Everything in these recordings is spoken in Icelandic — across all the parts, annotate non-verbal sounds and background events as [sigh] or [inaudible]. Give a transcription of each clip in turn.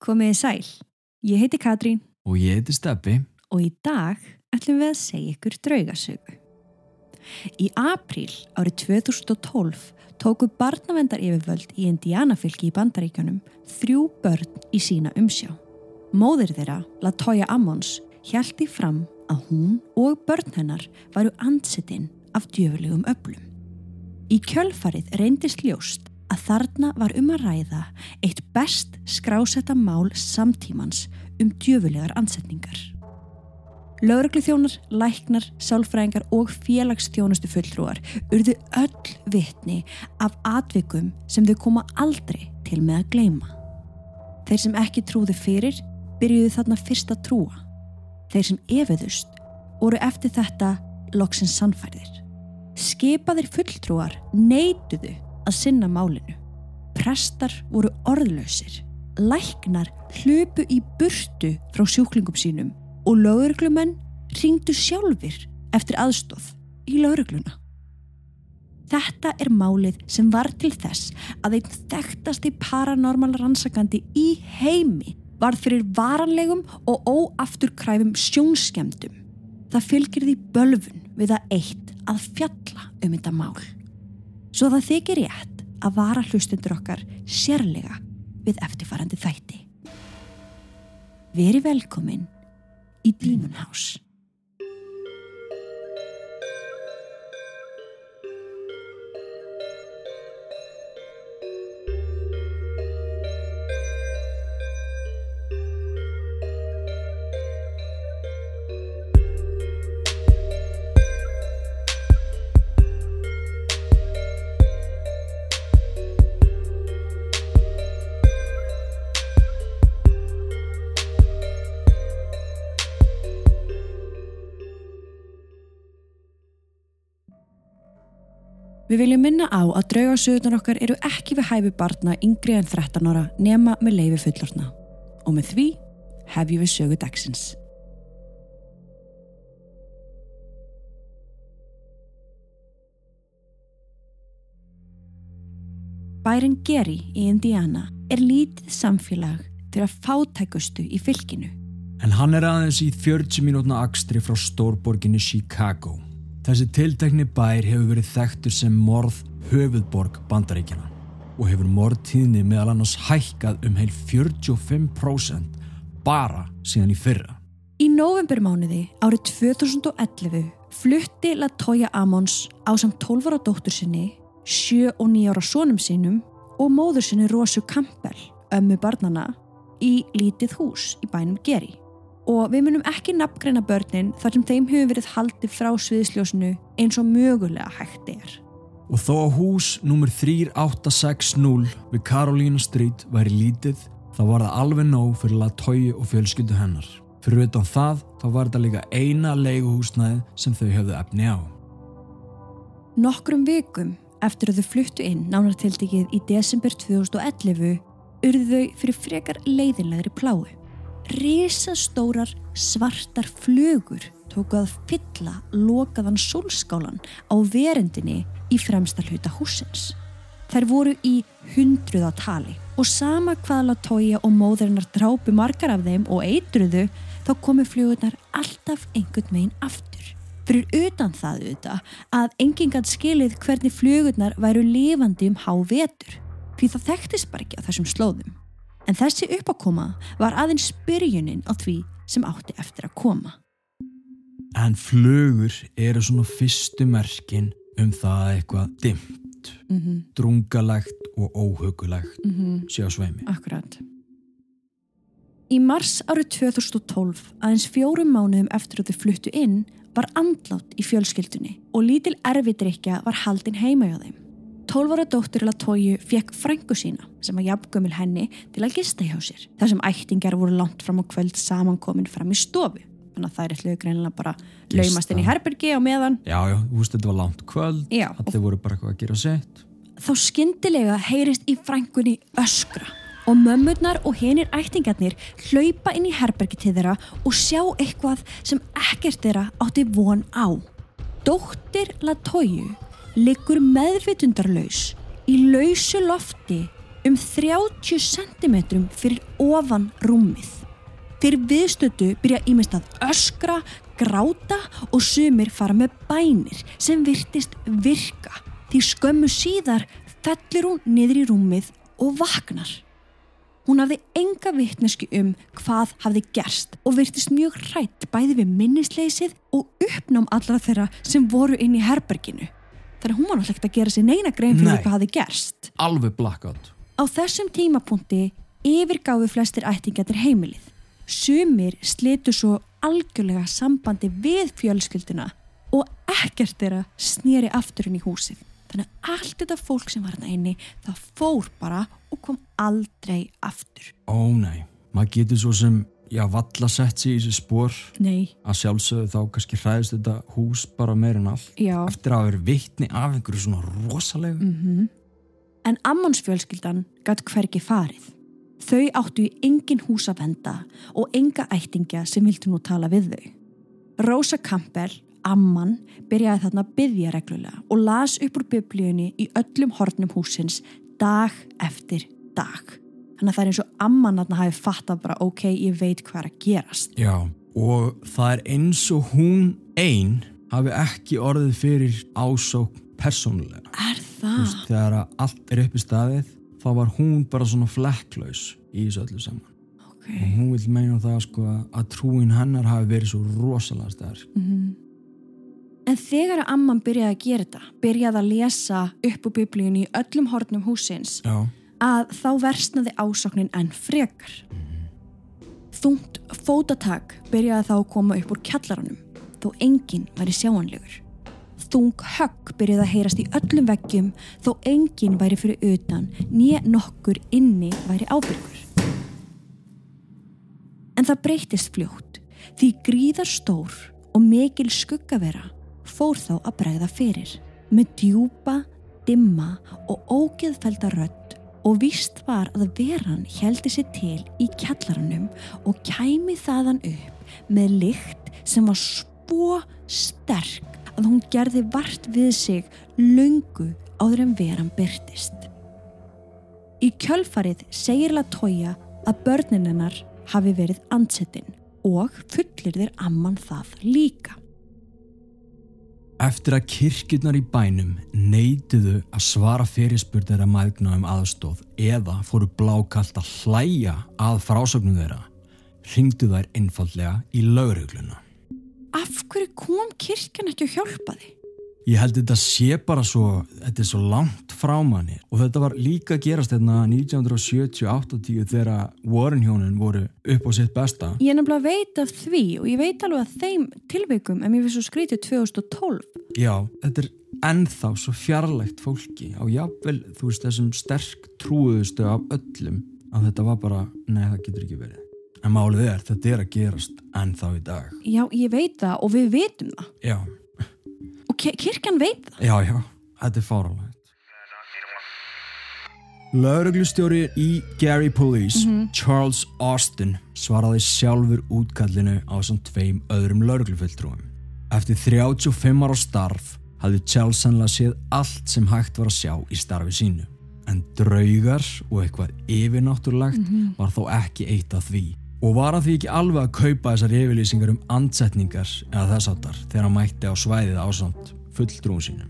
Komiði sæl. Ég heiti Katrín Og ég heiti Steppi. og í dag ætlum við að segja ykkur draugasögu. Í apríl árið 2012 tóku barnavendar yfirvöld í Indianafylki í Bandaríkjunum þrjú börn í sína umsjá. Móðir þeirra, Latoya Ammons, hjælti fram að hún og börn hennar varu ansettinn af djöfulegum öflum. Í kjölfarið reyndist ljóst að þarna var um að ræða eitt best skrásetta mál samtímans um djöfulegar ansetningar. Lögregluþjónar, læknar, sálfræðingar og félagsþjónustu fulltrúar urðu öll vitni af atvikum sem þau koma aldrei til með að gleyma. Þeir sem ekki trúðu fyrir byrjuðu þarna fyrst að trúa. Þeir sem efiðust voru eftir þetta loksins sannfærðir. Skipaðir fulltrúar neituðu að sinna málinu. Prestar voru orðlausir. Læknar hlupu í burtu frá sjúklingum sínum og lögreglumenn ringdu sjálfur eftir aðstóð í lögregluna. Þetta er málið sem var til þess að einn þekktasti paranormal rannsakandi í heimi varð fyrir varanlegum og óafturkræfum sjónskemdum. Það fylgir því bölfun við að eitt að fjalla um þetta mál. Svo það þykir rétt að vara hlustundur okkar sérlega við eftirfarandi þætti. Veri velkomin í Demon Við viljum minna á að draugasöðunar okkar eru ekki við hæfi barna yngri en 13 ára nema með leifi fullorna. Og með því hefjum við sögu dagsins. Bærin Geri í Indiana er lítið samfélag til að fátækustu í fylkinu. En hann er aðeins í 40 mínútna akstri frá stórborginni Chicago. Þessi tiltekni bær hefur verið þekktur sem morð höfuðborg bandaríkjana og hefur morðtíðni meðal annars hækkað um heil 45% bara síðan í fyrra. Í novembermánuði árið 2011 flutti Latoya Ammons á samt 12 ára dóttur sinni, 7 og 9 ára sonum sínum og móður sinni Rosu Campbell, ömmu barnana, í lítið hús í bænum Geri. Og við munum ekki nafngreina börnin þar sem þeim hefur verið haldið frá sviðsljósinu eins og mögulega hægt er. Og þó að hús nr. 3860 við Carolina Street væri lítið, þá var það alveg nóg fyrir Latoya og fjölskyldu hennar. Fyrir utan það, þá var þetta líka eina leiguhúsnæði sem þau höfðu efni á. Nokkrum vikum eftir að þau fluttu inn nánartildikið í desember 2011 urðu þau fyrir frekar leiðinlegri pláu. Rísastórar svartar flugur tóku að fylla lokaðan sólskálan á verendinni í fremsta hluta húsins. Þær voru í hundruða tali og sama hvað Latoya og móðurinnar drápu margar af þeim og eitruðu þá komu flugurnar alltaf einhvern veginn aftur. Fyrir utan það auðvitað að enginn gætt skilið hvernig flugurnar væru lifandi um hávetur því það þekktist bara ekki á þessum slóðum. En þessi uppákoma var aðeins byrjunin á því sem átti eftir að koma. En flugur eru svona fyrstu merkin um það að eitthvað dimmt, Mm -hmm. drungalegt og óhugulegt sé á sveimi. Akkurat. Í mars árið 2012, aðeins fjórum mánuðum eftir að þau fluttu inn, var andlátt í fjölskyldunni og lítil erfidrykja var haldin heima hjá þeim. 12 ára dóttur Latóju fekk frængu sína sem að jafngömmil henni til að gista hjá sér. Það sem ættingar voru langt fram á kvöld samankomin fram í stofu. Þannig að það er eitthvað greinilega bara Gista. laumast inn í herbergi á meðan. Já, já, þú veist þetta var langt kvöld, Já, og allir voru bara eitthvað að gera sitt. þá skyndilega heyrist í frængunni öskra og mömmurnar og hinir ættingarnir hlaupa inn í herbergi til þeirra og sjá eitthvað sem ekkert þeirra átti von á. Dóttir Latóju liggur meðvitundarlaus í lausu lofti um 30 cm fyrir ofan rúmið. Þeir viðstötu byrja ímest að öskra, gráta og sumir fara með bænir sem virtist virka því skömmu síðar fellir hún niður í rúmið og vaknar. Hún hafði enga vittnesku um hvað hafði gerst og virtist mjög hrætt bæði við minnisleysið og uppnám allra þeirra sem voru inn í herberginu. Þannig að hún var náttúrulega ekkert að gera sér neina grein fyrir Nei. hvað hafði gerst. Alveg blackout. Á þessum tímapunkti yfirgáfu flestir ættingatir heimilið. Sumir slitu svo algjörlega sambandi við fjölskylduna og ekkert þeirra snýri aftur inn í húsið. Þannig að allt þetta fólk sem var hérna inni það fór bara og kom aldrei aftur. Ó nei, maður getur svo sem, já, valla sett sig í þessi spór að sjálfsögðu þá kannski hræðist þetta hús bara meir en allt. já. Eftir að hafa verið vitni af einhverju svona rosalegu. Mm En Ammons fjölskyldan gætt hvergi farið. Þau áttu í engin hús að venda og enga ættingja sem vildu nú tala við þau. Rosa Campbell, Amman, byrjaði þarna að byggja reglulega og las upp úr biblíunni í öllum hornum húsins dag eftir dag. Þannig að það er eins og Amman þarna hafi fattað bara ok, ég veit hvað er að gerast. Já, og það er eins og hún ein hafi ekki orðið fyrir ásók persónulega. Er það? veist, þegar að allt er upp í staðið, þá var hún bara svona flekklaus í þessu öllu saman. Ok. Og hún vil meina það sko að trúin hennar hafi verið svo rosalega stærk. Mhm. En þegar að Amman byrjaði að gera þetta, byrjaði að lesa upp úr biblíunni í öllum hornum húsins, Já, að þá versnaði ásóknin enn frekar. Þungt fótatak byrjaði þá að koma upp úr kjallaranum, þó enginn væri sjáanlegur. Þung högg byrjaði að heyrast í öllum veggjum, þó enginn væri fyrir utan, nýja nokkur inni væri ábyrgur. En það breytist fljótt, því gríðar stór og mikil skuggavera fór þá að bregða fyrir. Með djúpa, dimma og ógeðfelda rödd og víst var að veran heldi sér til í kjallaranum og kæmi þaðan upp með lykt sem var svo sterk að hún gerði vart við sig löngu áður en veran byrtist. Í kjölfarið segir Latoya að börnin hennar hafi verið ansettin og fullir þér amman það líka. Eftir að kirkjurnar í bænum neituðu að svara fyrirspurð þeirra mægna um aðstóð eða fóru blákalt að hlæja að frásögnum þeirra, ringdu þær einfallega í laurugluna. Af hverju kom kirkjan ekki að hjálpa því? Ég held þetta sé bara svo, þetta er svo langt frá manni og þetta var líka gerast hérna 1970-80 þegar Warren hjónin voru upp á sitt besta. Ég nefnilega veit af því og ég veit alveg að þeim tilveikum en mér finnst svo skrítið 2012. Já, þetta er ennþá svo fjarlægt fólki á jafnvel, þú veist, þessum sterk trúðustu af öllum að þetta var bara, nei það getur ekki verið. En málið er, þetta er að gerast ennþá í dag. Já, ég veit það og við veitum það. Já, kirkjan veit það. já, já, þetta er fáralegt. Lauruglustjóri í Gary Police, Charles Austin, svaraði sjálfur útkallinu á samt tveim öðrum lauruglufulltrúum. Eftir 35 ára starf hafði Charles sannlega séð allt sem hægt var að sjá í starfi sínu. En draugar og eitthvað yfirnáttúrulegt var þó ekki eitt af því. Og var að því ekki alveg að kaupa þessar yfirlýsingar um ansetningar eða þess áttar þegar hann mætti á svæðið ásamt fulltrúum sínum.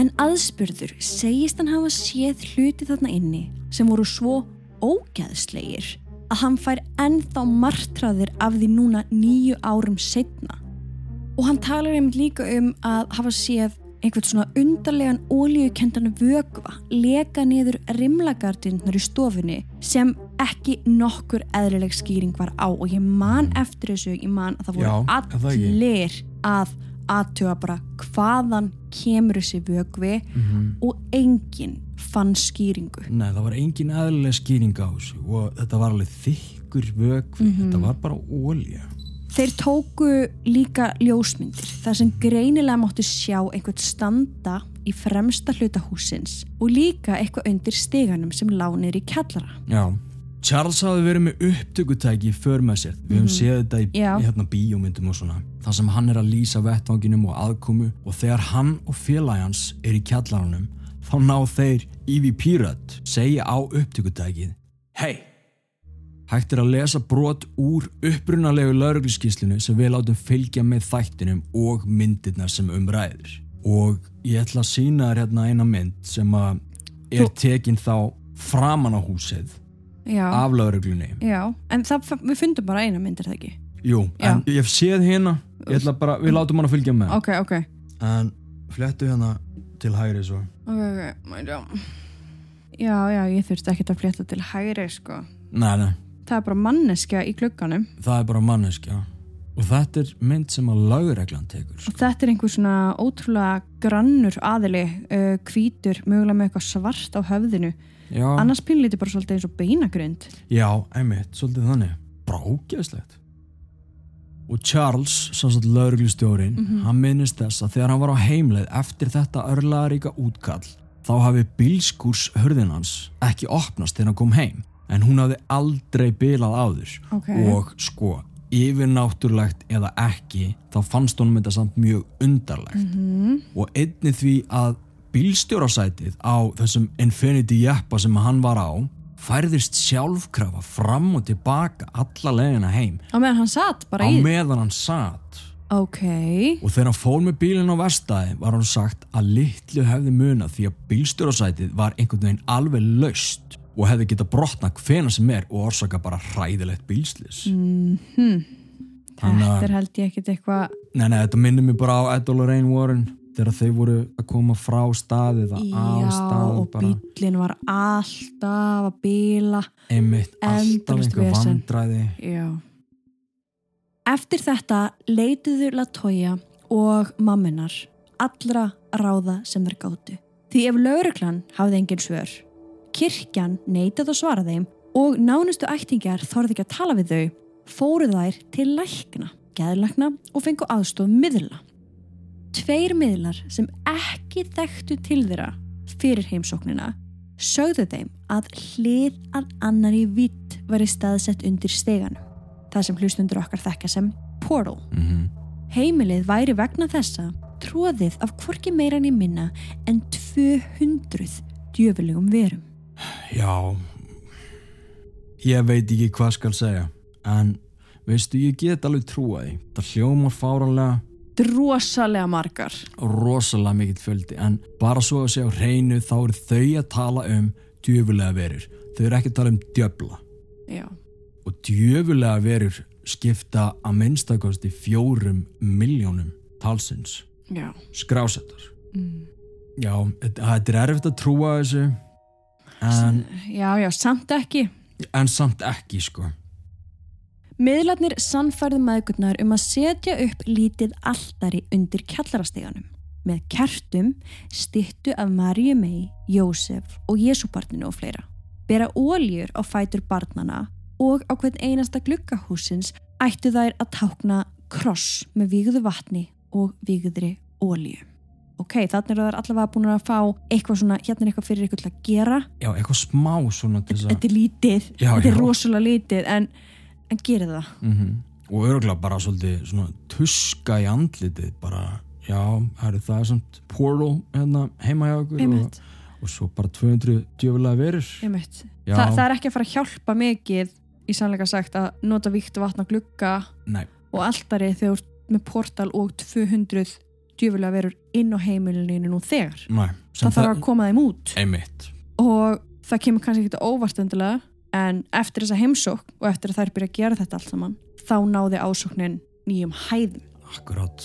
En aðspurður segist hann hafa séð hluti þarna inni sem voru svo ógæðslegir að hann fær ennþá martraðir af því núna nýju árum setna. Og hann talar einmitt líka um að hafa séð einhvern svona undarlegan ólíukendan vögva leka niður rimlagardinnar í stofunni sem ekki nokkur eðlileg skýring var á og ég man eftir þessu, ég man að það voru Já, allir að aðtuga bara hvaðan kemur þessi vögvi og enginn fann skýringu. Nei, það var engin eðlileg skýring á þessu og þetta var alveg þykkur vökvi, þetta var bara ólja. Þeir tóku líka ljósmyndir þar sem greinilega mátti sjá einhvern standa í fremsta hluta húsins og líka eitthvað undir steganum sem lánir í kjallara. Já. Charles hafði verið með upptökutæki för með sér. Við höfum séð þetta í, í hérna bíómyndum og svona. Það sem hann er að lýsa vettvanginum og aðkomu og þegar hann og félagi hans er í kjallaranum þá ná þeir EVP-rödd segja á upptökutækið Hei! Hægt er að lesa brot úr upprunalegu laurugluskíslinu sem við látum fylgja með þættinum og myndirnar sem umræðir. Og ég ætla að sína þér hérna eina mynd sem að er tekin þá framan á húsið af lauruglunni. já, en það, við fundum bara eina myndir það ekki. Jú, en ég hef séð hérna, ég ætla bara, við látum hann að fylgja með. Ok, ok, En flettu hérna til hægri svo. ok, ok, mæta. Já, já, ég þurfti ekkert að flétta til hægri, sko. Nei, nei, Það er bara manneskja í glugganum það er bara manneskja. Og þetta er mynd sem að laugreglan tekur. og þetta er einhver svona ótrúlega grannur aðili, uh, hvítur, mögulega með eitthvað svart á höfðinu. Já, Annars pínlítið bara svolítið eins og beinagrund. já, einmitt, svolítið þannig. Bara ógeðslegt. Og Charles, svo svo lauruglustjórin, hann minnist þess að þegar hann var á heimleið eftir þetta örlaðaríka útkall, þá hafi bílskúrs hörðin hans ekki opnast þegar hann kom heim, en hún hafi aldrei bilað áður. Ok. Og sko, yfirnáttúrlegt eða ekki, þá fannst honum þetta samt mjög undarlegt. Og einni því að bílstjórasætið á þessum Infinity jeppa sem hann var á, færðist sjálfkrafa fram og tilbaka alla leiðina heim. Á meðan hann satt bara á í. meðan hann satt Ok, og þegar hann fór með bílinn á vestæði var hann sagt að litlu hefði munað því að bílstjórasætið var einhvern veginn alveg laust og hefði getað brotna hvena sem er og orsaka bara hræðilegt bílslis Þannig að- þetta held ég ekkit eitthvað Nei, nei, þetta minnir mig bara á Ed og Lorraine Warren þegar þeir voru að koma frá staðið að á staðið og bara. bílinn var alltaf að bíla einmitt alltaf einhver vandræði. Já. Eftir þetta leituðu Latoya og mamminar allra ráða sem þær gátu. Því ef lauruglan hafði engin svör, kirkjan neitað að svara þeim og nánustu ættingjar þorði ekki að tala við þau, fóru þær til lækna, geðlækna og fengu aðstof miðla. Tveir miðlar sem ekki þekktu til þeirra fyrir heimsóknina sögðu þeim að hlið að annari vitt væri staðsett undir steganum, það sem hlustundur okkar þekka sem portal. mm Heimilið væri vegna þessa tróðið af hvorki meira en í minna en 200 djöfulegum verum. Já ég veit ekki hvað skal segja en veistu ég get alveg trúa því það hljómar fáranlega Drosalega margar. rosalega mikill fjöldi en bara svo að segja á hreinu þá eru þau að tala um djöfulega verur þau eru ekki að tala um djöfla Já. og djöfulega verur skipta að minnstakosti fjórum miljónum talsins Já. skrásettar Mm. já, þetta þetta er erfitt að trúa þessu en, Já, já, samt ekki. en samt ekki sko Miðlarnir sannfærðu maðgurnar um að setja upp lítið alltari undir kjallarasteganum með kertum, styttu af Maríu mei, Jósef og Jésúbarninu og fleira. Bera óljur á fætur barnana og á hvern einasta gluggahúsins ættu þær að tákna kross með vígðu vatni og vígðri ólju. Ok, þannig eru þær allavega búin að fá eitthvað svona, hérna er eitthvað fyrir eitthvað til að gera. já, eitthvað smá svona að Þetta er lítið, þetta er rosalega lítið, en, en gerir það. mm og örgulega bara svolítið svona tuska í andlitið bara, já, það er samt portal hérna heima hjá okkur og, og svo bara 200 djöfulega. Já. Þa, það er ekki að fara að hjálpa mikið í sannleika sagt að nota víkt vatn á glugga nei, og alltari þegar þú ert með portal og 200 djöfulega verur inn á heimilinu nú þegar. nei Það þarf að koma þeim út einmitt, og það kemur kannski ekki óvart endilega en eftir þessa heimsókn og eftir að þær byrja að gera þetta allt saman þá náði ásóknin nýjum hæðum. akkurat.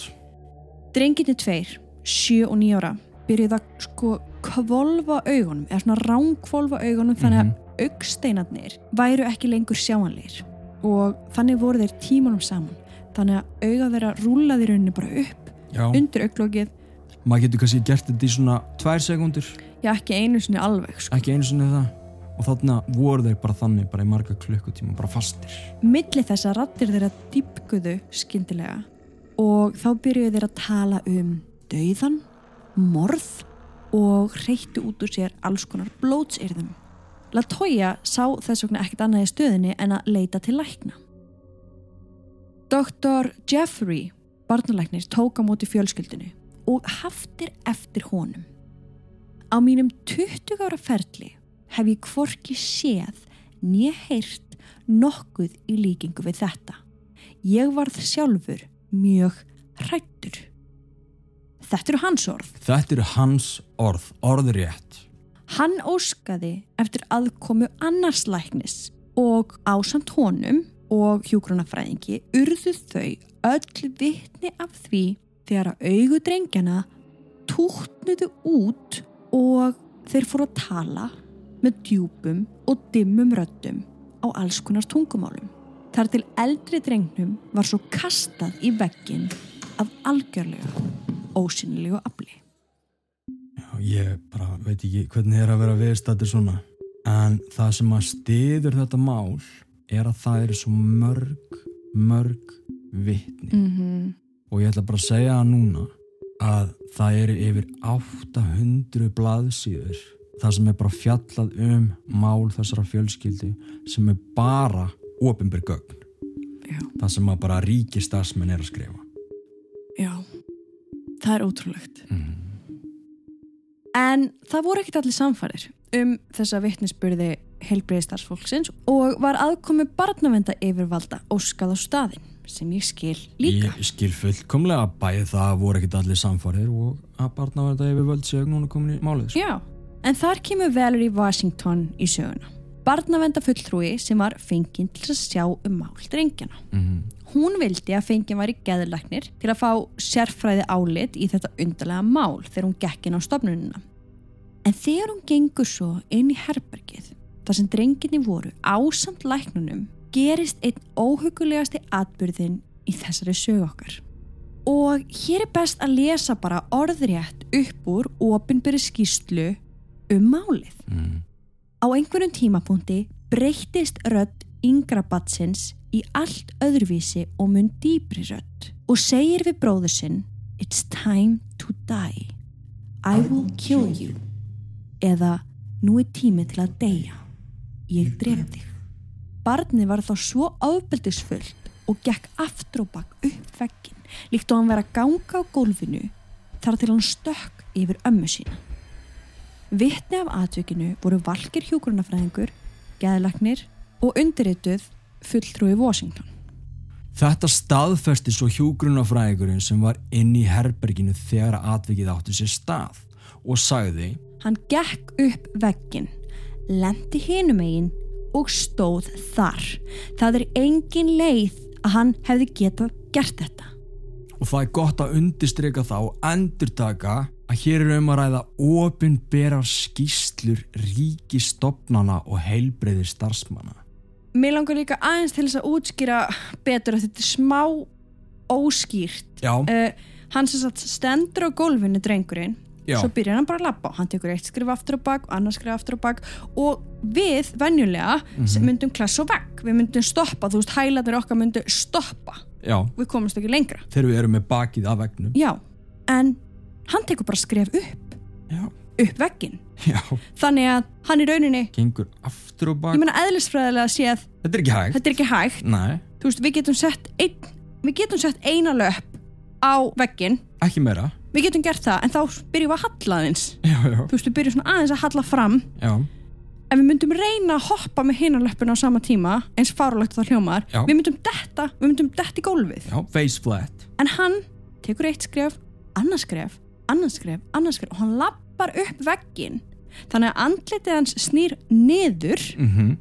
Drenginni tveir, 7 og 9 ára byrjuð að sko kvolfa augunum, eða svona ránkvolfa augunum þannig að augsteinarnir væru ekki lengur sjáanleir og þannig voru þeir tímanum saman. Þannig að auga þeirra rúlaði rauninni bara upp já, undir auglokið, maður getur kannski gert þetta í svona tvær sekundur, já ekki einu sinni alveg sko. ekki einu sinni það og þarna voru þeir bara þannig bara í marga klukkutíma, bara fastir milli þess að rattir þeirra dýpkuðu skyndilega og þá byrjuðu þeir að tala um dauðan, morð og reyttu út úr sér alls konar blótsyrðum. Latoya sá þess vegna ekkert annað í stöðinni en að leita til lækna. Dr. Jeffrey, barnalæknir, tók á móti fjölskyldinu og haftir eftir honum. Á mínum 20 ára ferli hef ég hvorki séð nýja heyrt nokkuð í líkingu við þetta. Ég varð sjálfur mjög hrættur. Þetta eru hans orð. Þetta eru hans orð, orðrétt. Hann óskaði eftir aðkomu annars læknis og ásamt honum og hjúgrunafræðingi urðu þau öll vitni af því þegar að augudrengjana tútnuðu út og þeir fóru að tala með djúpum og dimmum röddum á alls konar tungumálum. Þar til eldri drengnum var svo kastað í veggin af algjörlega ósynlegu afli. Ég bara veit ekki hvernig er að vera viðstættir svona. En það sem að stiður þetta mál er að það eru svo mörg, mörg vitni. Mm -hmm. Og ég ætla bara að segja það núna að það eru yfir 800 blaðsíður það sem er bara fjallað um mál þessara fjölskyldi sem er bara ofinbyr gögn Já. það sem að bara ríki stafsmenn er að skrifa Já, það er ótrúlegt. mm. En það voru ekkert allir samfærir um þessa vittnisspurði heilbreyðstarfsfólksins og var aðkomi barnavenda yfirvalda óskað á staðin sem ég skil líka. ég skil fullkomlega bæði það að voru ekkit allir samfarir og að barnaverða yfir völd séu núna komin í málið sko. Já, en þar kemur Valerie Washington í söguna. Barnavenda fulltrúi sem var fenginn til að sjá um mál drengjana. mm. Hún vildi að fenginn var í geðlæknir til að fá sérfræði álit í þetta undarlega mál þegar hún gekk inn á stofnunina. En þegar hún gengur svo inn í herbergið, þar sem drenginni voru ásamt læknunum, gerist einn óhugulegasti atbyrðin í þessari sögu okkar. Og hér er best að lesa bara orðrétt upp úr opinbyrri skýslu um málið. Mm. Á einhverjum tímapunkti breyttist rödd yngra batsins í allt öðruvísi og mun dýbri rödd og segir við bróður sinn It's time to die. I will kill you. Eða nú er tími til að deyja. Ég dref þig. Barni var þá svo ábeldisfullt og gekk aftur og bakk upp veggin líkt og hann vera að ganga á gólfinu þar til hann stökk yfir ömmu sína. Vittni af atvikinu voru Valgir hjúgrunafræðingur, geðlagnir og undirrituð fulltrúi Washington. Þetta staðfesti svo hjúgrunafræðingurinn sem var inn í herberginu þegar atvikið átti sér stað og sagði Hann gekk upp veggin, lendi hinum eigin og stóð þar. Það er engin leið að hann hefði getað gert þetta. og það er gott að undirstryka þá endurtaka að hér er um að ræða opinberar skýslur ríkistofnana og heilbreyðir starfsmanna. Mér langar líka aðeins til þess að útskýra betur að þetta er smá óskýrt. Já, Uh, hann sem sagt stendur á gólfinu drengurinn já, svo byrjar hann bara að labba hann tekur eitt skrif aftur á bak og annars skrif aftur á bak og við venjulega sem Mhm. myndum klessa og vekk við myndum stoppa, þú veist hælaður okkar myndum stoppa, já, við komumst ekki lengra þegar við erum með bakið af vegnum. já, en hann tekur bara skref upp. Já, upp veggin, já, þannig að hann í rauninni, gengur aftur og bak. ég meina eðlisfræðilega séð, Þetta er ekki hægt. þetta er ekki hægt. Veist, við getum sett ein, við getum sett eina löp á veggin, ekki meira. við getum gert það en þá byrjum við að halla aðeins. Já, já, þú veist, við byrjum svona aðeins að halla fram. Já, ef við myndum reyna að hoppa með hinarlöppuna á sama tíma, eins fárulegt það hljómar. Við myndum detta, við myndum detta í gólfið. Já, face flat. en hann tekur eitt skref, annars skref annars skref, annars skref og hann lappar upp veggin þannig að andlitið hans snýr niður Mm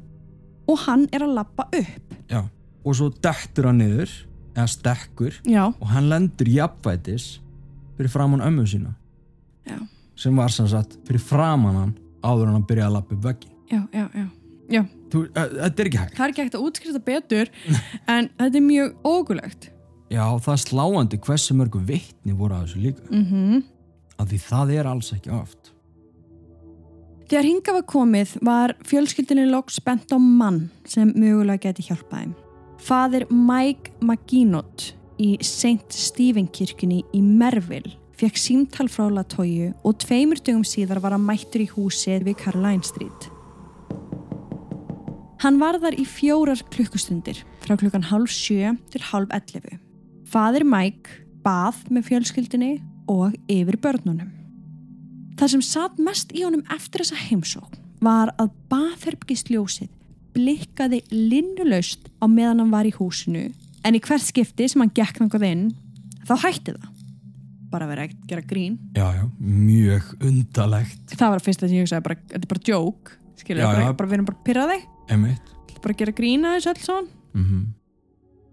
og hann er að lappa upp Já, og svo dettur hann niður, eða stekkur, já, og hann lendur jafnvætis fyrir framann ömmu sína. Já. Sem var sem sagt fyrir framann hann áður hann byrjaði að lappa upp veggi. já, já, já já, Þú, uh, þetta er ekki hægt. það er ekki hægt að útskrifta betur [laughs] en þetta er mjög ógulegt Já, það er sláandi hversu mörgu vittni voru að þessu líka. mhm Af því það er alls ekki oft. Þegar hinga var komið var fjölskyldinni loks bent á mann sem mögulega geti hjálpað þeim. Fadir Mike McGinot í St. Stephen kirkjunni í Merville fekk símtal frá Latoyu og tveimur dögum síðar var hann mættur í húsið við Caroline Street. Hann var þar í fjórar klukkustundir frá klukkan hálf sjö til hálf ellefu. Fadir Mike bað með fjölskyldinni og yfir börnunum. Það sem satt mest í honum eftir þessa heimsókn var að baðherbygisljósið blikkaði linnulaust á meðan hann var í húsinu en í hvert skipti sem hann gekk náttúrulega inn þá hætti það. Bara verið að gera grín. Já, já, mjög undalegt það var að fyrsta sem ég hugsaði bara, þetta er bara joke skilja, við erum bara að pyrra þig. Bara að gera grín að þessu alls svona mm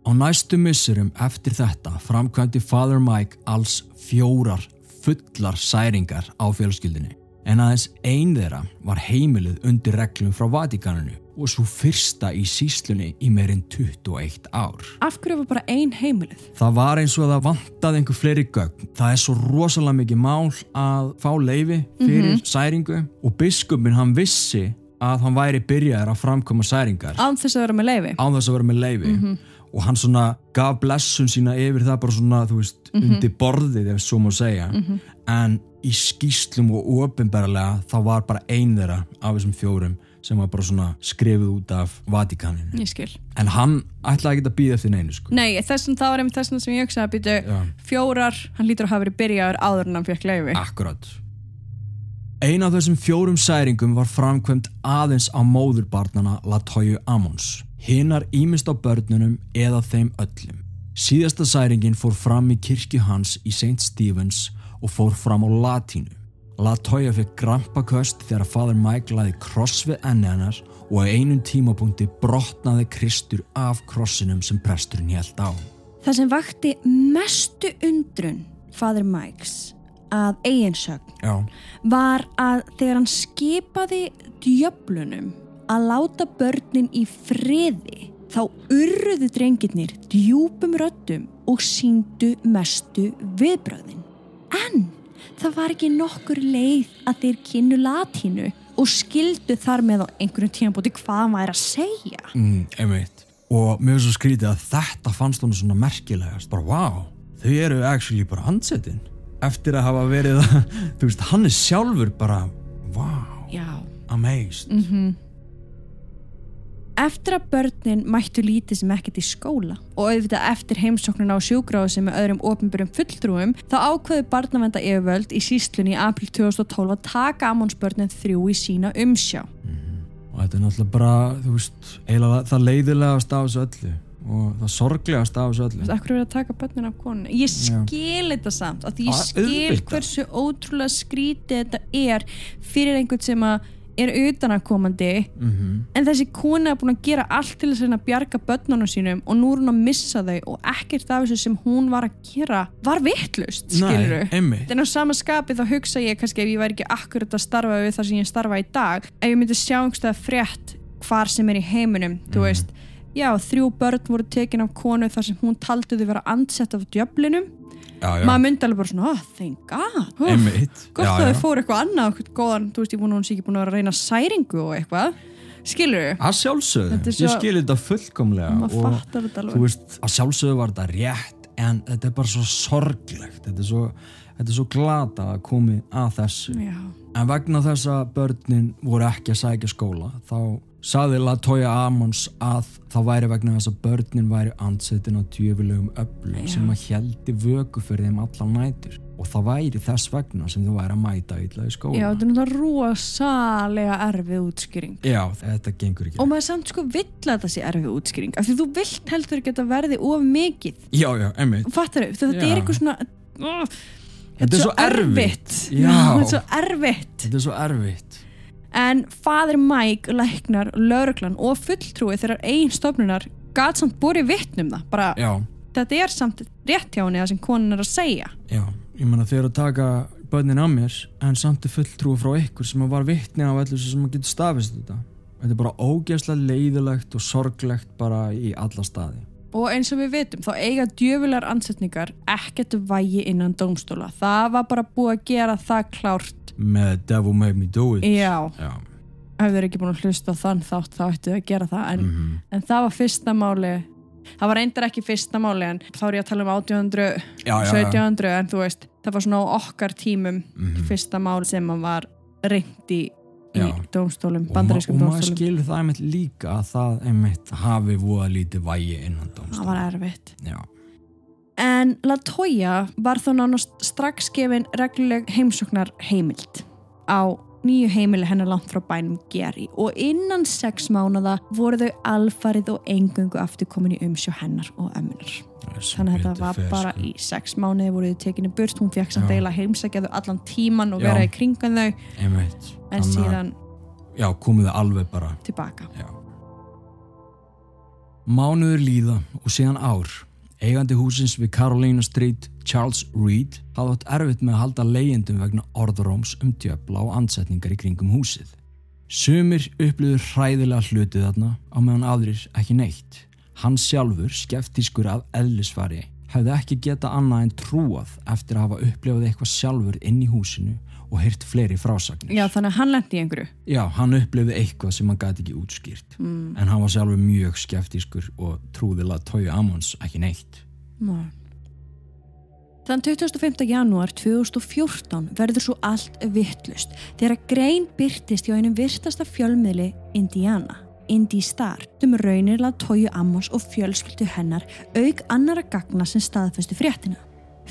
Á næstu missurum eftir þetta framkvæmdi Father Mike alls fjórar fullar særingar á fjölskyldinni en aðeins ein þeirra var heimilið undir reglum frá Vatikaninu og svo fyrsta í síslunni í meirinn 21 ár. af hverju var bara ein heimilið? Það var eins og að það vantaði einhver fleiri gögn. Það er svo rosalega mikið mál að fá leifi fyrir særingu og biskupin hann vissi að hann væri byrjaður að framkoma særingar. Án þess að vera með leifi án þess að vera með leifi og hann svona gaf blessun sína yfir það bara svona, þú veist, undir borðið ef svo má segja. En í skýslum og ofinberlega þá var bara ein þeirra af þessum fjórum sem var bara svona skrifið út af Vatikaninu ég skil. En hann ætlaði ekki að býða eftir neinu sko. Nei, þessum það var einmitt þessum sem ég hugsaði að býtu Já. fjórar, hann lítur að hafa verið byrjaður áður en hann fekk leifi. Akkurat. Ein af þessum fjórum særingum var framkvæmt aðeins á móðurbarnana Latoyu Amons hinnar ímist á börnunum eða þeim öllum. Síðasta særingin fór fram í kirkju hans í St. Stevens og fór fram á latínu. Latoya fekk grampaköst þegar Father Mike laði kross við enni hennar og á einum tímapunkti brotnaði Kristur af krossinum sem presturinn held á. Það sem vakti mestu undrun Father Mikes að eiginsögn var að þegar hann skipaði djöflunum að láta börnin í friði þá urruðu drengirnir djúpum röddum og síndu mestu viðbröðin. En það var ekki nokkur leið að þeir kynnu latínu og skildu þar með á einhverjum tímabóti hvað hann væri að segja. mm, einmitt og finnst svo skrítið að þetta fannst hún svona merkilegast bara wow, þau eru actually bara handsetin eftir að hafa verið að, [laughs] þú veist, hann er sjálfur bara wow, Já. amazed Eftir að börnin mættu lítið sem ekkert í skóla og auðvitað eftir heimsóknuna á sjúgráðum með öðrum ofinbjörnum fulltrúum þá ákveðu barnavenda yfirvöld í síslunni í april 2012 að taka Amonsbörnin þrjú í sína umsjá. og þetta er náttúrulega bara, þú veist eiginlega það leiðilegast af þessu öllu og það sorglegast af þessu öllu Akkur er að taka börnin af konun? Ég skil þetta samt að því ég Á, skil hversu ótrúlega skrítið þetta er fyrir einhvern sem að er utanakomandi mm en þessi kona er búin að gera allt til þess að bjarga börnunum sínum og nú er hún að missa þau og ekkert af þessu sem hún var að gera var vittlust, skilur einmitt. En á sama skapi þá hugsa ég kannski ef ég væri ekki akkurat að starfa við það sem ég starfa í dag ef ég myndi sjá einhverstað frétt hvar sem er í heiminum þú veist, já, þrjú börn voru tekin af konu þar sem hún taldi þau vera ansett af djöflinum maður myndi alveg bara svona, oh, thank god. Einmitt. gott já, að þau fóru eitthvað annað okkur góðan, þú veist, ég vona hún sé ekki búin að vera að reyna særingu og eitthvað, skilur að sjálfsögðu, er ég svo- skil þetta fullkomlega og þetta þú veist, að sjálfsögðu var þetta rétt en þetta er bara svo sorglegt. Þetta er svo, þetta er svo glata að komi að þessu. Já, En vegna þess að börnin voru ekki að sækja skóla þá saði Latoya Amons að það væri vegna þess að börnin væri ansettin á djöfulegum öflum sem að heldi vöku fyrir þeim allan nætur. Og það væri þess vegna sem þau væri að mæta illa í skóla. já, þetta er náttúrulega rosalega erfið útskýring. Já, þetta gengur ekki. og maður samt sko vill að þetta sé erfið útskýring af því þú vilt heldur ekki að þetta verði of mikið. Já, já, emmitt. fattar þau, þetta er eitthvað svona Þetta er svo erfitt. þetta er svo erfitt En fadir Mike, læknar, lauruglan og fulltrúi þeirra einn stofnunar gat samt borið vittnum það bara, Já, þetta er samt rétt hjá henni það sem konan er að segja já. Ég meina þeir að taka börnin á mér en samt er fulltrúi frá ykkur sem var vittni af allir sem að geta stafist þetta. Þetta er bara ógeðslega leiðilegt og sorglegt bara í alla staði. og eins og við vitum, þá eiga djöfulegar ansetningar ekkert vægi innan dómstóla það var bara búið að gera það klárt Með Devil Made Me Do It. já, Já. ef þeir ekki búin að hlusta þann þátt þá ættu þau að gera það en, Mhm. en það var fyrsta máli það var reyndar ekki fyrsta máli en þá er ég að tala um 1800 Já, já, já. 1700 en þú veist, það var svona á okkar tímum Mhm. fyrsta mál sem að var reynd í, í Já. dómstólum, Og, ma bandarískum og maður dómstólum skilur það einmitt líka að það einmitt hafi voða lítið vægi innan það dómstofn. var erfitt Já. En Latoya var þó nánast strax gefin regluleg heimsóknar heimild á nýju heimili hennar langt frá bænum Geri og innan sex mánada voru þau alfarið og engungu aftur komin í umsjó hennar og ömmunar. Þannig að þetta var fer, bara sko. í sex mánuði voru þau tekinu burt, hún fekk samt Já. deila heimsækjaðu allan tíman og vera í kringan þau Einmitt. en Þannig að- síðan Já, komið þið alveg bara tilbaka. Já. Mánuður líða og síðan ár. Eigandi húsins við Carolina Street, Charles Reed, hafði átt erfitt með að halda leyendum vegna orðróms um djöfla og ansetningar í kringum húsið. Sumir upplýður hræðilega hlutið þarna á meðan aðrir ekki neitt. Hann sjálfur, skeftískur af eðlisfari, hefði ekki geta annað en trúað eftir að hafa upplifað eitthvað sjálfur inn í húsinu og heyrt fleiri frásagnir. Já, þannig að hann lendi í einhverju. Já, hann upplifði eitthvað sem hann gæti ekki útskýrt Mm. en hann var sjálfur mjög skeftískur og trúðilega tói Amons ekki neitt. Nei. Þann 25. janúar 2014 verður svo allt vittlust þegar grein byrtist hjá einum virtasta fjölmiðli Indiana, Indy Star, um raunirlega Tóju Amos og fjölskyldu hennar auk annara gagna sem staðfæstu fréttina.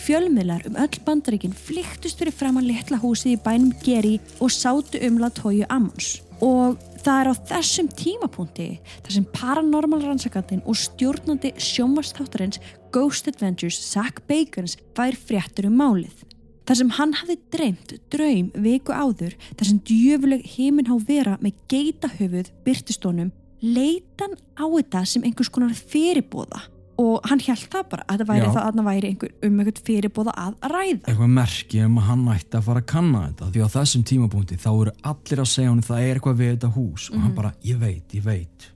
Fjölmiðlar um öll bandaríkin flyktust fyrir fram að litla húsið í bænum Geri og sátu um Latoyu Amos og það er á þessum tímapunkti þar sem paranormal rannsakandin og stjórnandi sjónvastáttarins Ghost Adventures Zach Bacons fær fréttur um málið. Þar sem hann hafði dreymt draum viku áður þar sem djöfuleg heiminhá vera með geitahöfuð byrtistónum leitan á þetta sem einhvers konar fyrirbóða og hann held það bara að það væri Já. það að það væri einhver, um einhvern fyrirbóða að ræða. Eitthvað merki um að hann ætti að fara að kanna þetta því á þessum tímapunkti þá eru allir að segja hann það er eitthvað við þetta hús og hann bara, ég veit, ég veit.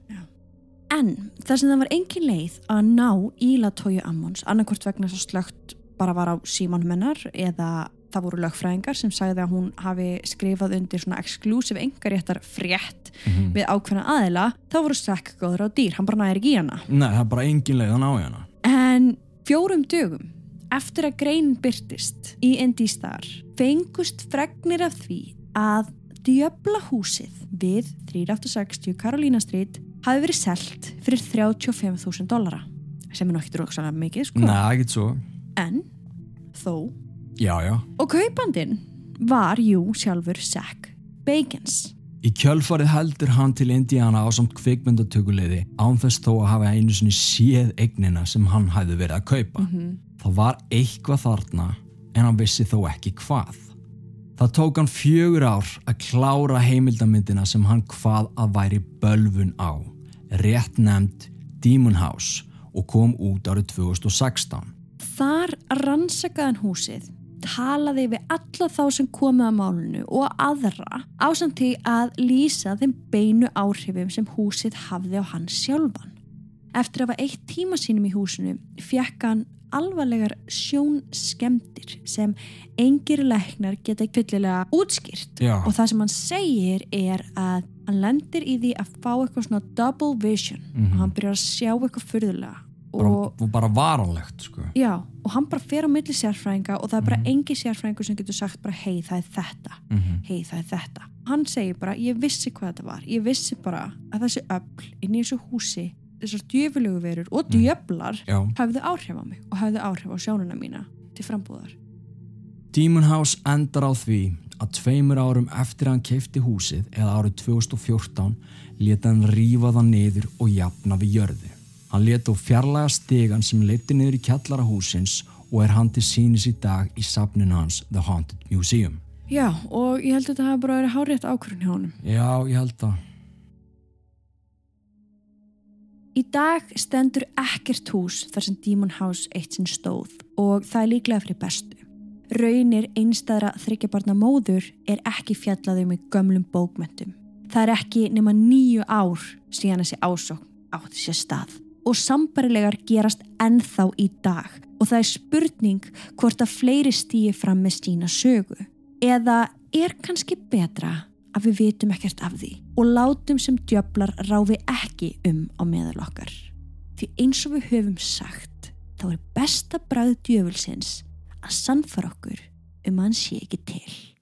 En þar sem það var engin leið að ná í Latoyu Ammons annarkvort vegna þess að slögt bara var á símanum hennar eða það voru lögfræðingar sem sagði að hún hafi skrifað undir svona exclusive engaréttar frétt Mhm. við ákveðna aðila þá voru sekk góður á dýr, hann bara næri ekki í hana Nei, það er bara engin leið að ná í hana. En fjórum dögum eftir að grein byrtist í Indy Star fengust fregnir af því að djöbla húsið við 3860 Carolina Street hafi verið selt fyrir 35.000 dollara sem er nokkið dróksalega mikið sko. Nei, ekkert svo. En þó Já, já. og kaupandinn var jú sjálfur Zach Bacons Í kjölfarið heldur hann til Indiana á samt kvikmyndatökuleiði án þess þó að hafa einu sinni séð eignina sem hann hæði verið að kaupa. Það var eitthvað þarna en hann vissi þó ekki hvað. Það tók hann fjögur ár að klára heimildamyndina sem hann hvað að væri bölvun á, rétt nefnd Demon House og kom út árið 2016. Þar rannsakaðan húsið talaði við alla þá sem komið að málunu og aðra ásamt því að lýsa þeim beinu áhrifum sem húsið hafði á hann sjálfan. Eftir að hafa eitt tíma sínum í húsinu fekk hann alvarlegar sjónskemdir sem engir læknar geta fyllilega útskýrt Já. og það sem hann segir er að hann lendir í því að fá eitthvað svona double vision og hann byrjar að sjá eitthvað furðulega Bara, bara varanlegt, sko. Já, og hann bara fer á milli sérfræðinga og það er bara Mhm. engi sérfræðingur sem getur sagt bara hei það er þetta, Mm hei það er þetta. Hann segir bara ég vissi hvað þetta var, ég vissi bara að þessi öll inn í þessu húsi, þessar djöfulegu verur og djöflar Já. hafðu áhrif á mig og hafðu áhrif á sjónuna mína til frambúðar. Demon House endar á því að tveimur árum eftir að hann keifti húsið eða árið 2014 leta hann rífa það niður og jafna við jörðu. Hann leta á fjarlæga stegan sem leiti niður í kjallara húsins og er hann til sínis í dag í safninu hans The Haunted Museum. Já, og ég held að þetta hafa bara verið hárétt ákvörðun hjá honum. Já, ég held að. Í dag stendur ekkert hús þar sem Demon House eitt sinn stóð og það er líklega fyrir bestu. Raunir einstæðra þryggjabarna móður er ekki fjallaðum í gömlum bókmentum. Það er ekki nema nýju ár síðan þessi ásókn átti sér stað og sambarilegar gerast ennþá í dag og það er spurning hvort að fleiri stýi fram með sína sögu. Eða er kannski betra að við vitum ekkert af því og látum sem djöflar ráfi ekki um á meðal okkar. Því eins og við höfum sagt, þá er besta bræð djöfulsins að sannfara okkur um að hann sé ekki til.